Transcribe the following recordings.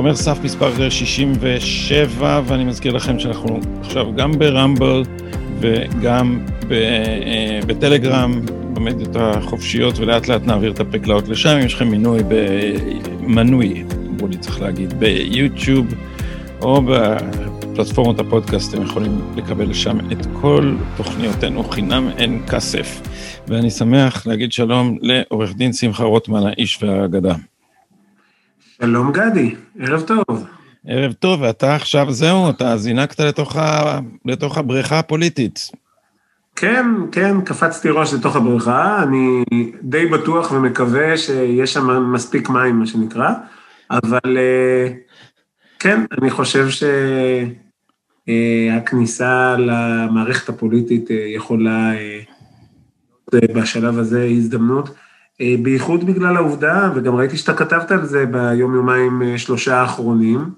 שומר סף מספר 67, ואני מזכיר לכם שאנחנו עכשיו גם ברמבל וגם אה, בטלגרם, במדיות החופשיות, ולאט לאט נעביר את הפקלאות לשם. אם יש לכם מינוי במנוי, אמרו לי צריך להגיד, ביוטיוב, או בפלטפורמות הפודקאסט, אתם יכולים לקבל לשם את כל תוכניותינו חינם אין כסף. ואני שמח להגיד שלום לעורך דין שמחה רוטמן, האיש והאגדה. שלום גדי, ערב טוב. ערב טוב, ואתה עכשיו, זהו, אתה זינקת לתוך, ה... לתוך הבריכה הפוליטית. כן, כן, קפצתי ראש לתוך הבריכה, אני די בטוח ומקווה שיש שם מספיק מים, מה שנקרא, אבל אה, כן, אני חושב שהכניסה למערכת הפוליטית אה, יכולה בשלב הזה הזדמנות. אה, בייחוד בגלל העובדה, וגם ראיתי שאתה כתבת על זה ביום-יומיים אה, שלושה האחרונים,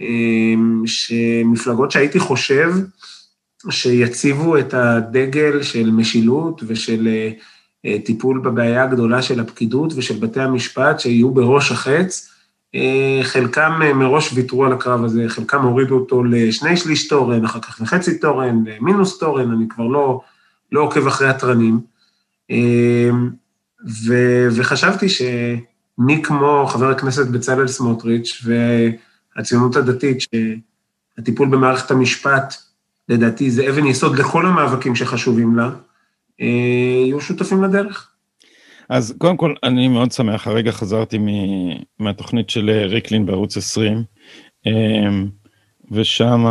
אה, שמפלגות שהייתי חושב שיציבו את הדגל של משילות ושל טיפול בבעיה הגדולה של הפקידות ושל בתי המשפט, שיהיו בראש החץ, חלקם מראש ויתרו על הקרב הזה, חלקם הורידו אותו לשני שליש תורן, אחר כך לחצי תורן, למינוס תורן, אני כבר לא, לא עוקב אחרי התרנים. ו, וחשבתי שמי כמו חבר הכנסת בצלאל סמוטריץ' והציונות הדתית, שהטיפול במערכת המשפט, לדעתי זה אבן יסוד לכל המאבקים שחשובים לה, אה, יהיו שותפים לדרך. אז קודם כל, אני מאוד שמח, הרגע חזרתי מהתוכנית של ריקלין בערוץ 20, אה, ושם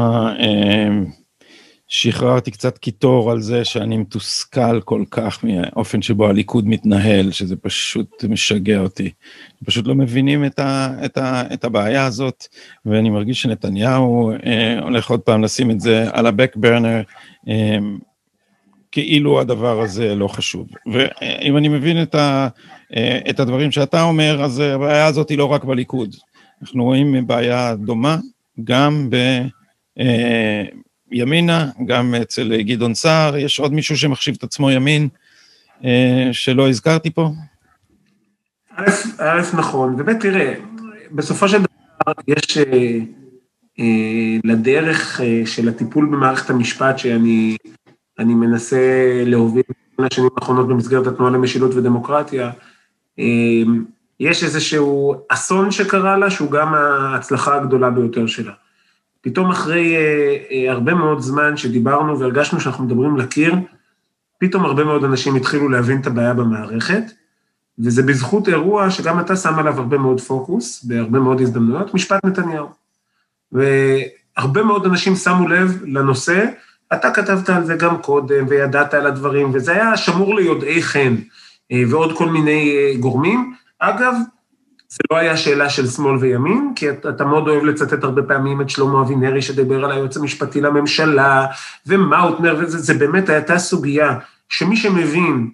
שחררתי קצת קיטור על זה שאני מתוסכל כל כך מהאופן שבו הליכוד מתנהל, שזה פשוט משגע אותי. פשוט לא מבינים את, ה, את, ה, את הבעיה הזאת, ואני מרגיש שנתניהו אה, הולך עוד פעם לשים את זה על ה-back burner, אה, כאילו הדבר הזה לא חשוב. ואם אני מבין את, ה, אה, את הדברים שאתה אומר, אז הבעיה הזאת היא לא רק בליכוד. אנחנו רואים בעיה דומה גם ב... אה, ימינה, גם אצל גדעון סער, יש עוד מישהו שמחשיב את עצמו ימין, אה, שלא הזכרתי פה? א', נכון, וב', תראה, בסופו של דבר יש אה, אה, לדרך של הטיפול במערכת המשפט שאני מנסה להוביל בשנים האחרונות במסגרת התנועה למשילות ודמוקרטיה, יש איזשהו אסון שקרה לה, שהוא גם ההצלחה הגדולה ביותר שלה. פתאום אחרי אה, אה, הרבה מאוד זמן שדיברנו והרגשנו שאנחנו מדברים לקיר, פתאום הרבה מאוד אנשים התחילו להבין את הבעיה במערכת, וזה בזכות אירוע שגם אתה שם עליו הרבה מאוד פוקוס, בהרבה מאוד הזדמנויות, משפט נתניהו. והרבה מאוד אנשים שמו לב לנושא, אתה כתבת על זה גם קודם, וידעת על הדברים, וזה היה שמור ליודעי חן, אה, ועוד כל מיני אה, גורמים. אגב, זה לא היה שאלה של שמאל וימין, כי אתה, מאוד אוהב לצטט הרבה פעמים את שלמה אבינרי שדיבר על היועץ המשפטי לממשלה, ומאוטנר, וזה באמת הייתה סוגיה שמי שמבין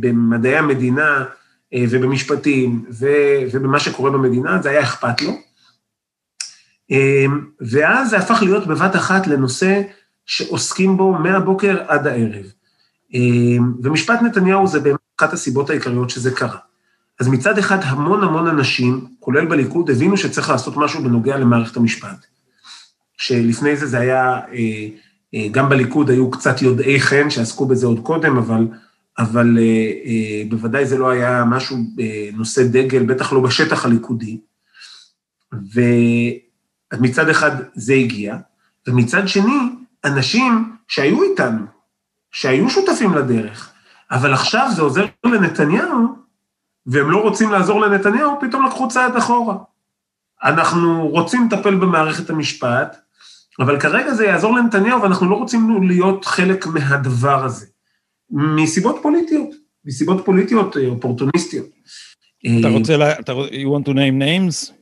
במדעי המדינה אה, ובמשפטים ובמה שקורה במדינה, זה היה אכפת לו. אה, ואז זה הפך להיות בבת אחת לנושא שעוסקים בו מהבוקר עד הערב. אה, ומשפט נתניהו זה באמת אחת הסיבות העיקריות שזה קרה. אז מצד אחד המון המון אנשים, כולל בליכוד, הבינו שצריך לעשות משהו בנוגע למערכת המשפט. שלפני זה זה היה, אה, אה, גם בליכוד היו קצת יודעי חן שעסקו בזה עוד קודם, אבל, אבל אה, בוודאי זה לא היה משהו, נושא דגל, בטח לא בשטח הליכודי. ומצד אחד זה הגיע, ומצד שני, אנשים שהיו איתנו, שהיו שותפים לדרך, אבל עכשיו זה עוזר לנתניהו, והם לא רוצים לעזור לנתניהו, פתאום לקחו צעד אחורה. אנחנו רוצים לטפל במערכת המשפט, אבל כרגע זה יעזור לנתניהו, ואנחנו לא רוצים להיות חלק מהדבר הזה. מסיבות פוליטיות, מסיבות פוליטיות אה, אופורטוניסטיות. אתה רוצה, לה, אתה, you want to name names?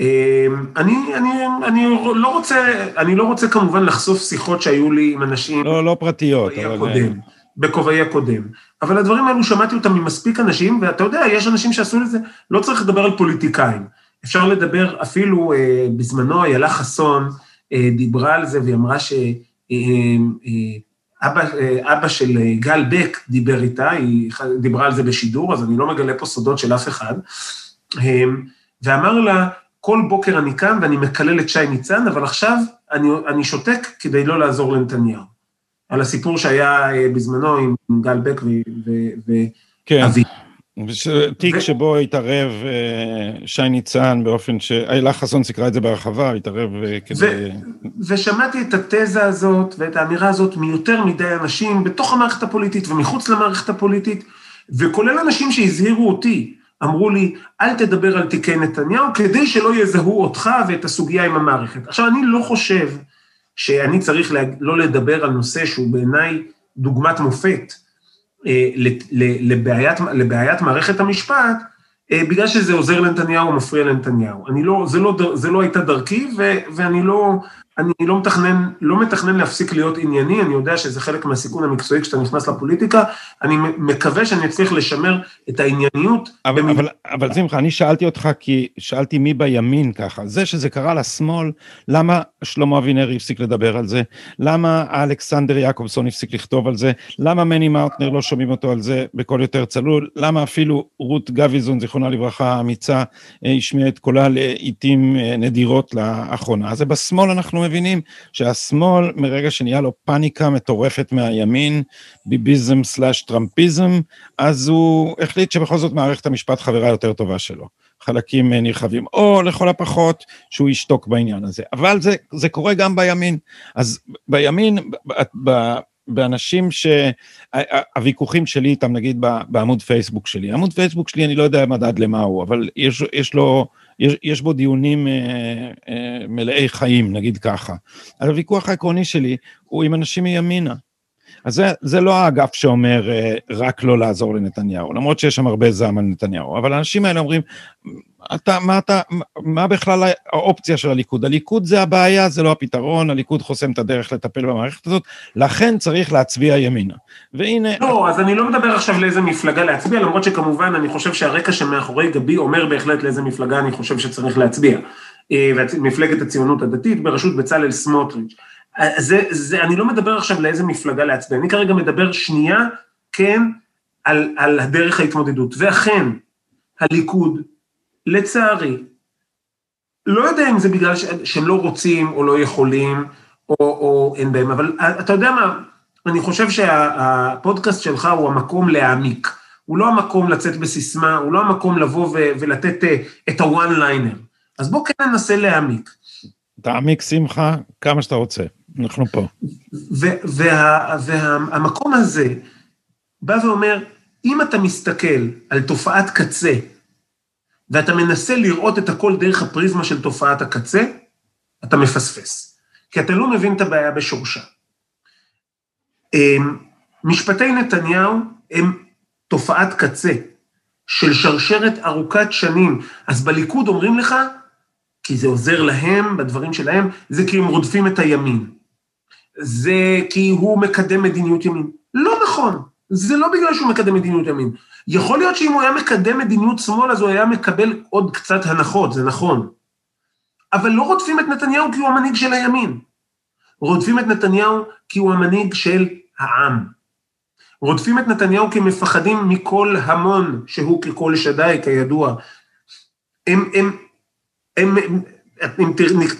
אמ, אני, אני, אני לא רוצה, אני לא רוצה כמובן לחשוף שיחות שהיו לי עם אנשים... לא, לא פרטיות. אבל... הקודם, בכובעי הקודם. אבל הדברים האלו שמעתי אותם ממספיק אנשים, ואתה יודע, יש אנשים שעשו את זה, לא צריך לדבר על פוליטיקאים. אפשר לדבר אפילו, אה, בזמנו איילה חסון אה, דיברה על זה והיא אמרה שאבא אה, אה, אה, אבא של אה, גל בק דיבר איתה, היא דיברה על זה בשידור, אז אני לא מגלה פה סודות של אף אחד, אה, ואמר לה, כל בוקר אני קם ואני מקלל את שי ניצן, אבל עכשיו אני, אני שותק כדי לא לעזור לנתניהו. על הסיפור שהיה אה, בזמנו עם גל בק ואבי. כן. תיק. שבו התערב אה, שי ניצן באופן ש... איילה חסון סיקרה את זה בהרחבה, התערב אה, כדי... ושמעתי את התזה הזאת ואת האמירה הזאת מיותר מדי אנשים בתוך המערכת הפוליטית ומחוץ למערכת הפוליטית, וכולל אנשים שהזהירו אותי, אמרו לי, אל תדבר על תיקי נתניהו כדי שלא יזהו אותך ואת הסוגיה עם המערכת. עכשיו, אני לא חושב שאני צריך לה... לא לדבר על נושא שהוא בעיניי דוגמת מופת, אה, לבעיית, לבעיית מערכת המשפט, אה, בגלל שזה עוזר לנתניהו או מפריע לנתניהו. אני לא, זה לא, זה לא הייתה דרכי, ו, ואני לא, אני לא מתכנן, לא מתכנן להפסיק להיות ענייני, אני יודע שזה חלק מהסיכון המקצועי כשאתה נכנס לפוליטיקה, אני מקווה שאני אצליח לשמר את הענייניות. אבל, במ... אבל, אבל שמחה, אני שאלתי אותך כי שאלתי מי בימין ככה, זה שזה קרה לשמאל, למה שלמה אבינרי הפסיק לדבר על זה? למה אלכסנדר יעקובסון הפסיק לכתוב על זה? למה מני מאוטנר לא שומעים אותו על זה בקול יותר צלול? למה אפילו רות גביזון, זיכרונה לברכה, האמיצה, אה, השמיעה את קולה לעיתים אה, נדירות לאחרונה? זה בשמאל אנחנו מבינים שהשמאל, מרגע שנהיה לו פאניקה מטורפת מהימין, ביביזם סלאש טראמפיזם, אז הוא החליט שבכל זאת מערכת המשפט חברה יותר טובה שלו. חלקים נרחבים, או לכל הפחות שהוא ישתוק בעניין הזה. אבל זה, זה קורה גם בימין. אז בימין, ב, ב, באנשים שהוויכוחים שלי איתם, נגיד בעמוד פייסבוק שלי, עמוד פייסבוק שלי, אני לא יודע מדד למה הוא, אבל יש, יש לו יש, יש בו דיונים אה, אה, מלאי חיים, נגיד ככה. אז הוויכוח העקרוני שלי הוא עם אנשים מימינה. אז זה, זה לא האגף שאומר אה, רק לא לעזור לנתניהו, למרות שיש שם הרבה זעם על נתניהו, אבל האנשים האלה אומרים, אתה, מה, אתה, מה בכלל האופציה של הליכוד? הליכוד זה הבעיה, זה לא הפתרון, הליכוד חוסם את הדרך לטפל במערכת הזאת, לכן צריך להצביע ימינה. והנה... לא, אז אני לא מדבר עכשיו לאיזה מפלגה להצביע, למרות שכמובן אני חושב שהרקע שמאחורי גבי אומר בהחלט לאיזה מפלגה אני חושב שצריך להצביע. אה, מפלגת הציונות הדתית בראשות בצלאל סמוטריץ'. זה, זה, אני לא מדבר עכשיו לאיזה מפלגה להצביע, אני כרגע מדבר שנייה, כן, על, על הדרך ההתמודדות. ואכן, הליכוד, לצערי, לא יודע אם זה בגלל שהם לא רוצים או לא יכולים, או, או אין בהם, אבל אתה יודע מה, אני חושב שהפודקאסט שלך הוא המקום להעמיק. הוא לא המקום לצאת בסיסמה, הוא לא המקום לבוא ולתת אה, את הוואן ליינר. אז בוא כן ננסה להעמיק. תעמיק שמחה כמה שאתה רוצה, אנחנו פה. והמקום וה, הזה בא ואומר, אם אתה מסתכל על תופעת קצה, ואתה מנסה לראות את הכל דרך הפריזמה של תופעת הקצה, אתה מפספס. כי אתה לא מבין את הבעיה בשורשה. אמ, משפטי נתניהו הם תופעת קצה של שרשרת ארוכת שנים. אז בליכוד אומרים לך, כי זה עוזר להם בדברים שלהם, זה כי הם רודפים את הימין. זה כי הוא מקדם מדיניות ימין. לא נכון, זה לא בגלל שהוא מקדם מדיניות ימין. יכול להיות שאם הוא היה מקדם מדיניות שמאל, אז הוא היה מקבל עוד קצת הנחות, זה נכון. אבל לא רודפים את נתניהו כי הוא המנהיג של הימין. רודפים את נתניהו כי הוא המנהיג של העם. רודפים את נתניהו כי מפחדים מכל המון, שהוא ככל שדי, כידוע. הם, הם, הם, אם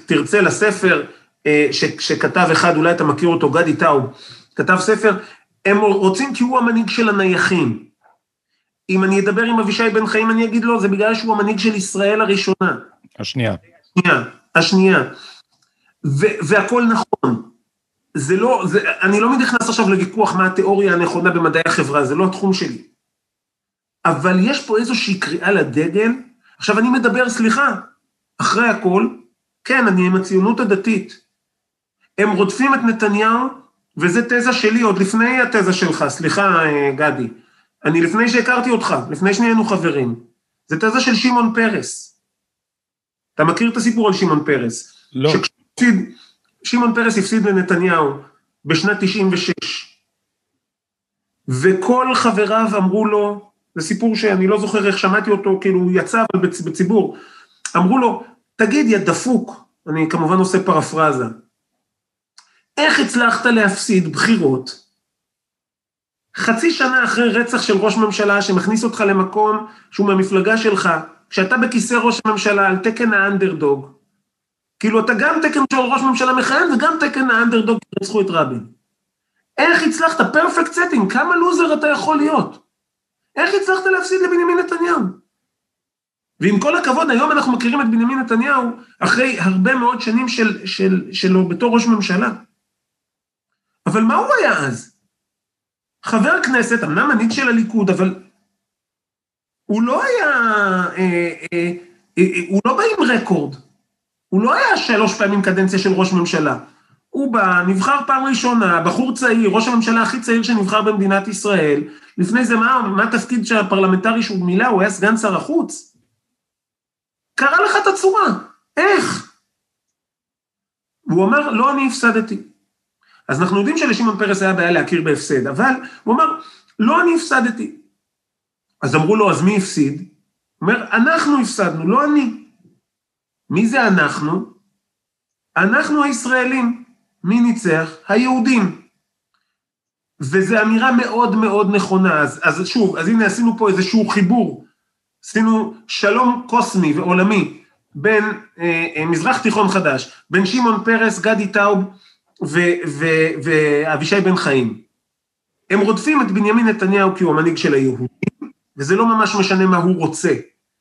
תרצה לספר אה, ש, שכתב אחד, אולי אתה מכיר אותו, גדי טאו, כתב ספר, הם רוצים כי הוא המנהיג של הנייחים. אם אני אדבר עם אבישי בן חיים, אני אגיד לו, זה בגלל שהוא המנהיג של ישראל הראשונה. השנייה. השנייה, השנייה. ו- והכל נכון. זה לא, זה, אני לא נכנס עכשיו לוויכוח מה התיאוריה הנכונה במדעי החברה, זה לא התחום שלי. אבל יש פה איזושהי קריאה לדגל. עכשיו, אני מדבר, סליחה, אחרי הכל, כן, אני עם הציונות הדתית. הם רודפים את נתניהו, וזו תזה שלי עוד לפני התזה שלך, סליחה, אה, גדי. אני לפני שהכרתי אותך, לפני שנהיינו חברים. זו תזה של שמעון פרס. אתה מכיר את הסיפור על שמעון פרס? לא. שכשהפסיד, שמעון פרס הפסיד לנתניהו בשנת 96. וכל חבריו אמרו לו, זה סיפור שאני לא זוכר איך שמעתי אותו, כאילו הוא יצא אבל בציבור, אמרו לו, תגיד, יא דפוק, אני כמובן עושה פרפרזה, איך הצלחת להפסיד בחירות חצי שנה אחרי רצח של ראש ממשלה שמכניס אותך למקום שהוא מהמפלגה שלך, כשאתה בכיסא ראש הממשלה על תקן האנדרדוג, כאילו אתה גם תקן של ראש ממשלה מכהן וגם תקן האנדרדוג רצחו את רבין. איך הצלחת? perfect setting, כמה לוזר אתה יכול להיות? איך הצלחת להפסיד לבנימין נתניהו? ועם כל הכבוד, היום אנחנו מכירים את בנימין נתניהו אחרי הרבה מאוד שנים של, של, שלו בתור ראש ממשלה. אבל מה הוא היה אז? חבר כנסת, אמנם מנהיג של הליכוד, אבל הוא לא היה, אה, אה, אה, הוא לא בא עם רקורד. הוא לא היה שלוש פעמים קדנציה של ראש ממשלה. הוא בא, נבחר פעם ראשונה, בחור צעיר, ראש הממשלה הכי צעיר שנבחר במדינת ישראל. לפני זה, מה, מה התפקיד הפרלמנטרי שהוא מילא? הוא היה סגן שר החוץ. קרא לך את הצורה, איך? והוא אמר, לא אני הפסדתי. אז אנחנו יודעים שלשמעון פרס היה בעיה להכיר בהפסד, אבל הוא אמר, לא אני הפסדתי. אז אמרו לו, אז מי הפסיד? הוא אומר, אנחנו הפסדנו, לא אני. מי זה אנחנו? אנחנו הישראלים. מי ניצח? היהודים. וזו אמירה מאוד מאוד נכונה. אז, אז שוב, אז הנה עשינו פה איזשהו חיבור. עשינו שלום קוסמי ועולמי בין אה, אה, מזרח תיכון חדש, בין שמעון פרס, גדי טאוב ואבישי בן חיים. הם רודפים את בנימין נתניהו כי הוא המנהיג של היהודים, וזה לא ממש משנה מה הוא רוצה.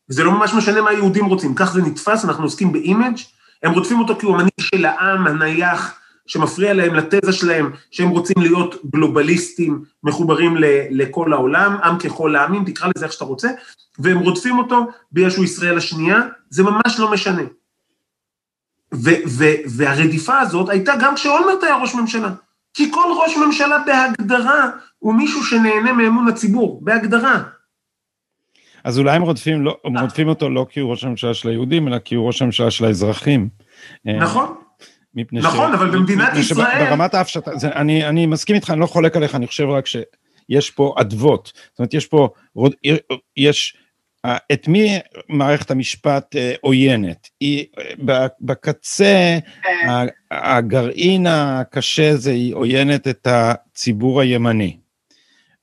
וזה לא ממש משנה מה היהודים רוצים, כך זה נתפס, אנחנו עוסקים באימג', הם רודפים אותו כי הוא המנהיג של העם הנייח, שמפריע להם לתזה שלהם, שהם רוצים להיות גלובליסטים, מחוברים לכל העולם, עם ככל העמים, תקרא לזה איך שאתה רוצה, והם רודפים אותו בגלל שהוא ישראל השנייה, זה ממש לא משנה. ו- ו- והרדיפה הזאת הייתה גם כשאולמרט היה ראש ממשלה. כי כל ראש ממשלה בהגדרה הוא מישהו שנהנה מאמון הציבור, בהגדרה. אז אולי הם רודפים, לא, הם רודפים אותו לא כי הוא ראש הממשלה של היהודים, אלא כי הוא ראש הממשלה של האזרחים. נכון. נכון, ש... אבל במדינת ישראל... ברמת ההפשטה, אני, אני מסכים איתך, אני לא חולק עליך, אני חושב רק שיש פה אדוות. זאת אומרת, יש פה, יש, את מי מערכת המשפט אה, עוינת? היא, בקצה, הגרעין הקשה הזה, היא עוינת את הציבור הימני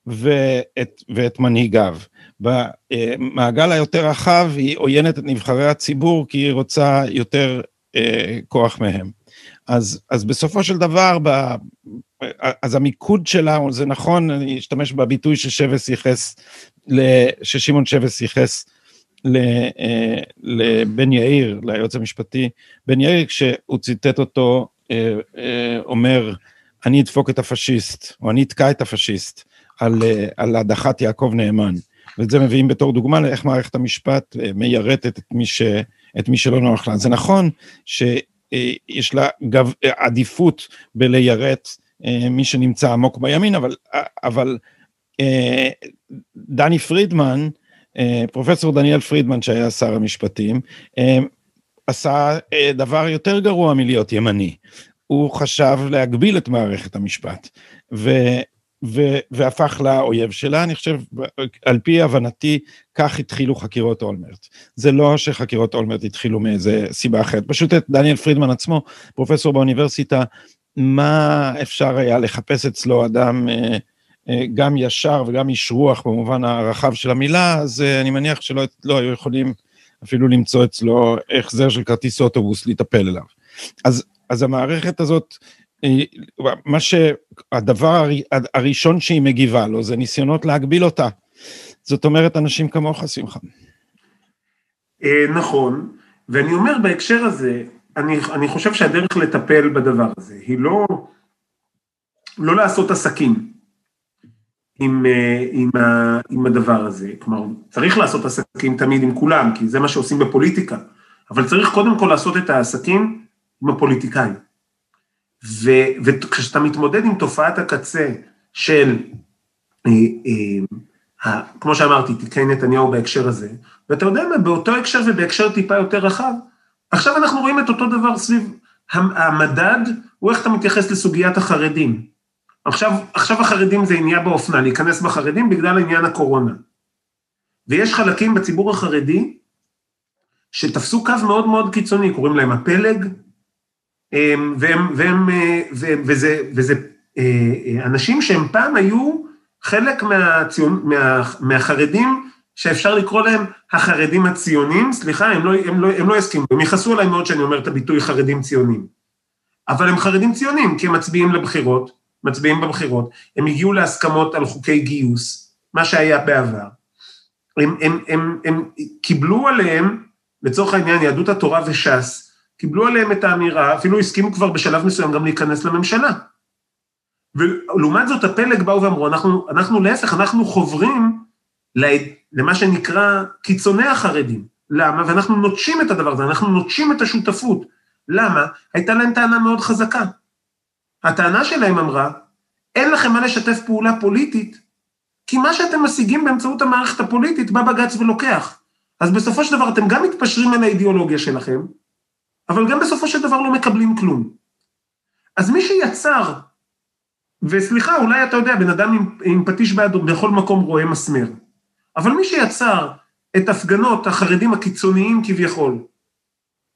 ואת, ואת מנהיגיו. במעגל היותר רחב היא עוינת את נבחרי הציבור כי היא רוצה יותר אה, כוח מהם. אז, אז בסופו של דבר, ב, אז המיקוד שלה, זה נכון, אני אשתמש בביטוי ששבס ייחס, ששמעון שבס ייחס אה, לבן יאיר, ליועץ המשפטי, בן יאיר, כשהוא ציטט אותו, אה, אה, אומר, אני אדפוק את הפשיסט, או אני אתקע את הפשיסט, על, על הדחת יעקב נאמן. ואת זה מביאים בתור דוגמה לאיך מערכת המשפט מיירטת את מי, ש, את מי שלא נוח לה. זה נכון שיש לה גב, עדיפות בליירט מי שנמצא עמוק בימין, אבל, אבל דני פרידמן, אה, פרופסור דניאל פרידמן שהיה שר המשפטים, אה, עשה אה, דבר יותר גרוע מלהיות ימני. הוא חשב להגביל את מערכת המשפט, ו, ו, והפך לאויב שלה, אני חושב, על פי הבנתי, כך התחילו חקירות אולמרט. זה לא שחקירות אולמרט התחילו מאיזה סיבה אחרת, פשוט את דניאל פרידמן עצמו, פרופסור באוניברסיטה, מה אפשר היה לחפש אצלו אדם אה, אה, גם ישר וגם איש רוח במובן הרחב של המילה, אז אה, אני מניח שלא לא היו יכולים אפילו למצוא אצלו החזר של כרטיס אוטובוס להיטפל אליו. אז, אז המערכת הזאת, מה שהדבר הראשון שהיא מגיבה לו זה ניסיונות להגביל אותה. זאת אומרת, אנשים כמוך, שמחה. נכון, ואני אומר בהקשר הזה, אני, אני חושב שהדרך לטפל בדבר הזה היא לא, לא לעשות עסקים. עם, אה, עם, ה, עם הדבר הזה. כלומר, צריך לעשות עסקים תמיד עם כולם, כי זה מה שעושים בפוליטיקה, אבל צריך קודם כל לעשות את העסקים עם הפוליטיקאים. ו, וכשאתה מתמודד עם תופעת הקצה של, אה, אה, כמו שאמרתי, תיקי נתניהו בהקשר הזה, ואתה יודע מה, באותו הקשר ובהקשר טיפה יותר רחב, עכשיו אנחנו רואים את אותו דבר סביב המדד, הוא איך אתה מתייחס לסוגיית החרדים. עכשיו, עכשיו החרדים זה עניין באופנה, להיכנס בחרדים בגלל עניין הקורונה. ויש חלקים בציבור החרדי שתפסו קו מאוד מאוד קיצוני, קוראים להם הפלג, והם, והם, אה, והם, וזה, וזה אה, אנשים שהם פעם היו חלק מהציון, מה, מהחרדים שאפשר לקרוא להם החרדים הציונים, סליחה, הם לא, הם לא, הם לא יסכימו, הם יכעסו עליי מאוד שאני אומר את הביטוי חרדים ציונים. אבל הם חרדים ציונים, כי הם מצביעים לבחירות, מצביעים בבחירות, הם הגיעו להסכמות על חוקי גיוס, מה שהיה בעבר. הם, הם, הם, הם קיבלו עליהם, לצורך העניין, יהדות התורה וש"ס, קיבלו עליהם את האמירה, אפילו הסכימו כבר בשלב מסוים גם להיכנס לממשלה. ולעומת זאת הפלג באו ואמרו, אנחנו, אנחנו להפך, אנחנו חוברים למה שנקרא קיצוני החרדים. למה? ואנחנו נוטשים את הדבר הזה, אנחנו נוטשים את השותפות. למה? הייתה להם טענה מאוד חזקה. הטענה שלהם אמרה, אין לכם מה לשתף פעולה פוליטית, כי מה שאתם משיגים באמצעות המערכת הפוליטית בא בג"ץ ולוקח. אז בסופו של דבר אתם גם מתפשרים על האידיאולוגיה שלכם, אבל גם בסופו של דבר לא מקבלים כלום. אז מי שיצר, וסליחה, אולי אתה יודע, בן אדם עם, עם פטיש בידו בכל מקום רואה מסמר, אבל מי שיצר את הפגנות החרדים הקיצוניים כביכול,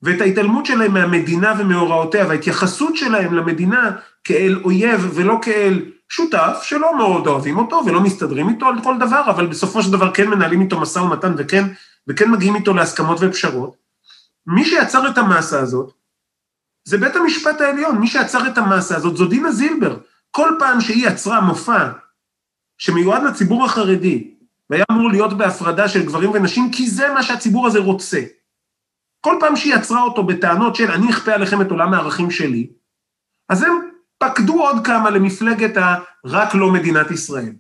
ואת ההתעלמות שלהם מהמדינה ומהוראותיה, וההתייחסות שלהם למדינה כאל אויב ולא כאל שותף, שלא מאוד אוהבים אותו ולא מסתדרים איתו על כל דבר, אבל בסופו של דבר כן מנהלים איתו משא ומתן וכן, וכן מגיעים איתו להסכמות ופשרות, מי שיצר את המסה הזאת, זה בית המשפט העליון, מי שיצר את המסה הזאת זו דינה זילבר. כל פעם שהיא יצרה מופע שמיועד לציבור החרדי, והיה אמור להיות בהפרדה של גברים ונשים, כי זה מה שהציבור הזה רוצה. כל פעם שהיא יצרה אותו בטענות של אני אכפה עליכם את עולם הערכים שלי, אז הם פקדו עוד כמה למפלגת ה"רק לא מדינת ישראל".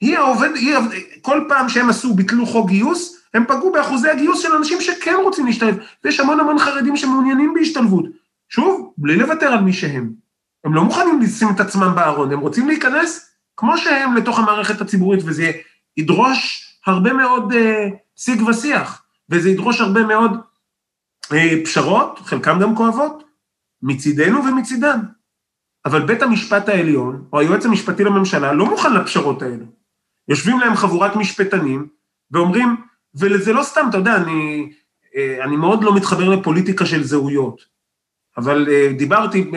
היא העובד, היא, כל פעם שהם עשו, ביטלו חוק גיוס, הם פגעו באחוזי הגיוס של אנשים שכן רוצים להשתלב, ויש המון המון חרדים שמעוניינים בהשתלבות. שוב, בלי לוותר על מי שהם. הם לא מוכנים לשים את עצמם בארון, הם רוצים להיכנס כמו שהם לתוך המערכת הציבורית, וזה ידרוש הרבה מאוד אה, שיג ושיח, וזה ידרוש הרבה מאוד אה, פשרות, חלקם גם כואבות, מצידנו ומצידם. אבל בית המשפט העליון, או היועץ המשפטי לממשלה, לא מוכן לפשרות האלה. יושבים להם חבורת משפטנים, ואומרים, וזה לא סתם, אתה יודע, אני, אה, אני מאוד לא מתחבר לפוליטיקה של זהויות, אבל אה, דיברתי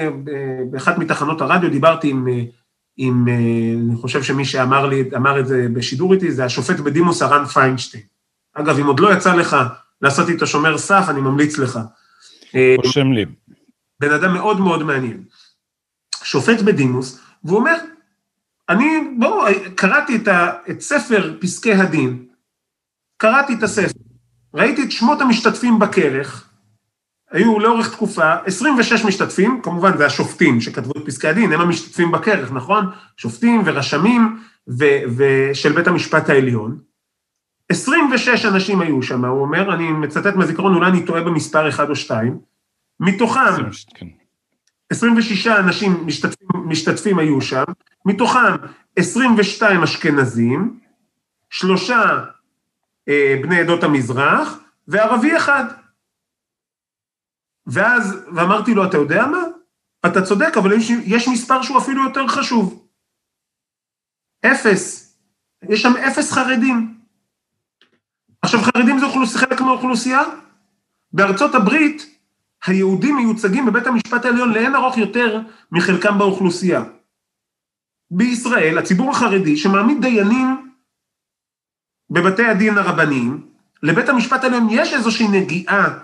באחת מתחנות הרדיו, דיברתי עם, אה, עם, אני חושב שמי שאמר לי, אמר את זה בשידור איתי, זה השופט בדימוס הרן פיינשטיין. אגב, אם עוד לא יצא לך לעשות איתו שומר סף, אני ממליץ לך. רושם לי. בן אדם מאוד מאוד מעניין. שופט בדימוס, והוא אומר, אני, בואו, קראתי את, ה, את ספר פסקי הדין, קראתי את הספר, ראיתי את שמות המשתתפים בכרך, היו לאורך תקופה 26 משתתפים, כמובן זה השופטים שכתבו את פסקי הדין, הם המשתתפים בכרך, נכון? שופטים ורשמים ו- ושל בית המשפט העליון. 26 אנשים היו שם, הוא אומר, אני מצטט מהזיכרון, אולי אני טועה במספר אחד או שתיים, מתוכם 26 אנשים משתתפים, משתתפים היו שם, מתוכם 22 אשכנזים, שלושה אה, בני עדות המזרח, וערבי אחד. ואז, ואמרתי לו, אתה יודע מה? אתה צודק, אבל יש, יש מספר שהוא אפילו יותר חשוב. אפס. יש שם אפס חרדים. עכשיו, חרדים זה אוכלוס, חלק מהאוכלוסייה? בארצות הברית, היהודים מיוצגים בבית המשפט העליון לאין ארוך יותר מחלקם באוכלוסייה. בישראל, הציבור החרדי, שמעמיד דיינים בבתי הדין הרבניים, לבית המשפט העליון יש איזושהי נגיעה,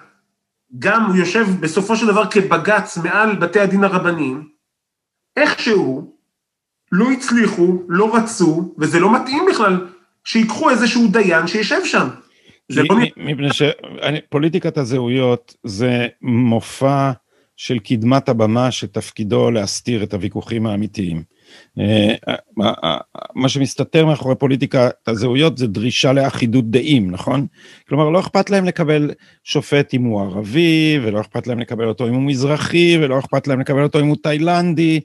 גם הוא יושב בסופו של דבר כבג"ץ מעל בתי הדין הרבניים, איכשהו לא הצליחו, לא רצו, וזה לא מתאים בכלל, שיקחו איזשהו דיין שישב שם. זה לא... מפני שפוליטיקת הזהויות זה מופע של קדמת הבמה שתפקידו להסתיר את הוויכוחים האמיתיים. אה, מה שמסתתר מאחורי פוליטיקת הזהויות זה דרישה לאחידות דעים, נכון? כלומר, לא אכפת להם לקבל שופט אם הוא ערבי, ולא אכפת להם לקבל אותו אם הוא מזרחי, ולא אכפת להם לקבל אותו אם הוא תאילנדי,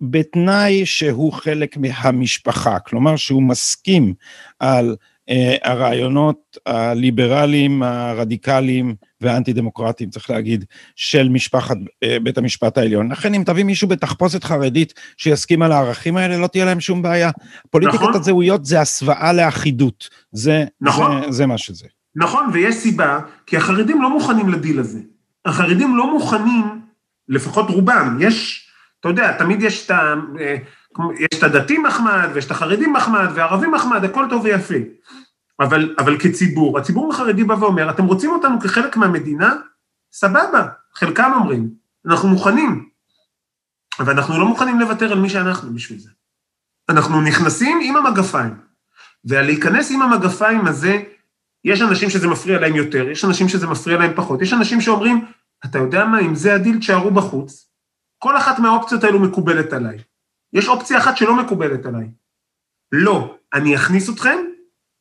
בתנאי שהוא חלק מהמשפחה, כלומר שהוא מסכים על אה, הרעיונות הליברליים, הרדיקליים והאנטי דמוקרטיים, צריך להגיד, של משפחת אה, בית המשפט העליון. לכן אם תביא מישהו בתחפושת חרדית שיסכים על הערכים האלה, לא תהיה להם שום בעיה. פוליטיקת נכון. הזהויות זה הסוואה לאחידות, זה, נכון. זה, זה מה שזה. נכון, ויש סיבה, כי החרדים לא מוכנים לדיל הזה. החרדים לא מוכנים, לפחות רובם, יש, אתה יודע, תמיד יש את ה... אה, יש את הדתי מחמד, ויש את החרדים מחמד, והערבים מחמד, הכל טוב ויפה. אבל, אבל כציבור, הציבור החרדי בא ואומר, אתם רוצים אותנו כחלק מהמדינה? סבבה, חלקם אומרים, אנחנו מוכנים, אבל אנחנו לא מוכנים לוותר על מי שאנחנו בשביל זה. אנחנו נכנסים עם המגפיים, ולהיכנס עם המגפיים הזה, יש אנשים שזה מפריע להם יותר, יש אנשים שזה מפריע להם פחות, יש אנשים שאומרים, אתה יודע מה, אם זה הדיל, תשארו בחוץ. כל אחת מהאופציות האלו מקובלת עליי. יש אופציה אחת שלא מקובלת עליי. לא, אני אכניס אתכם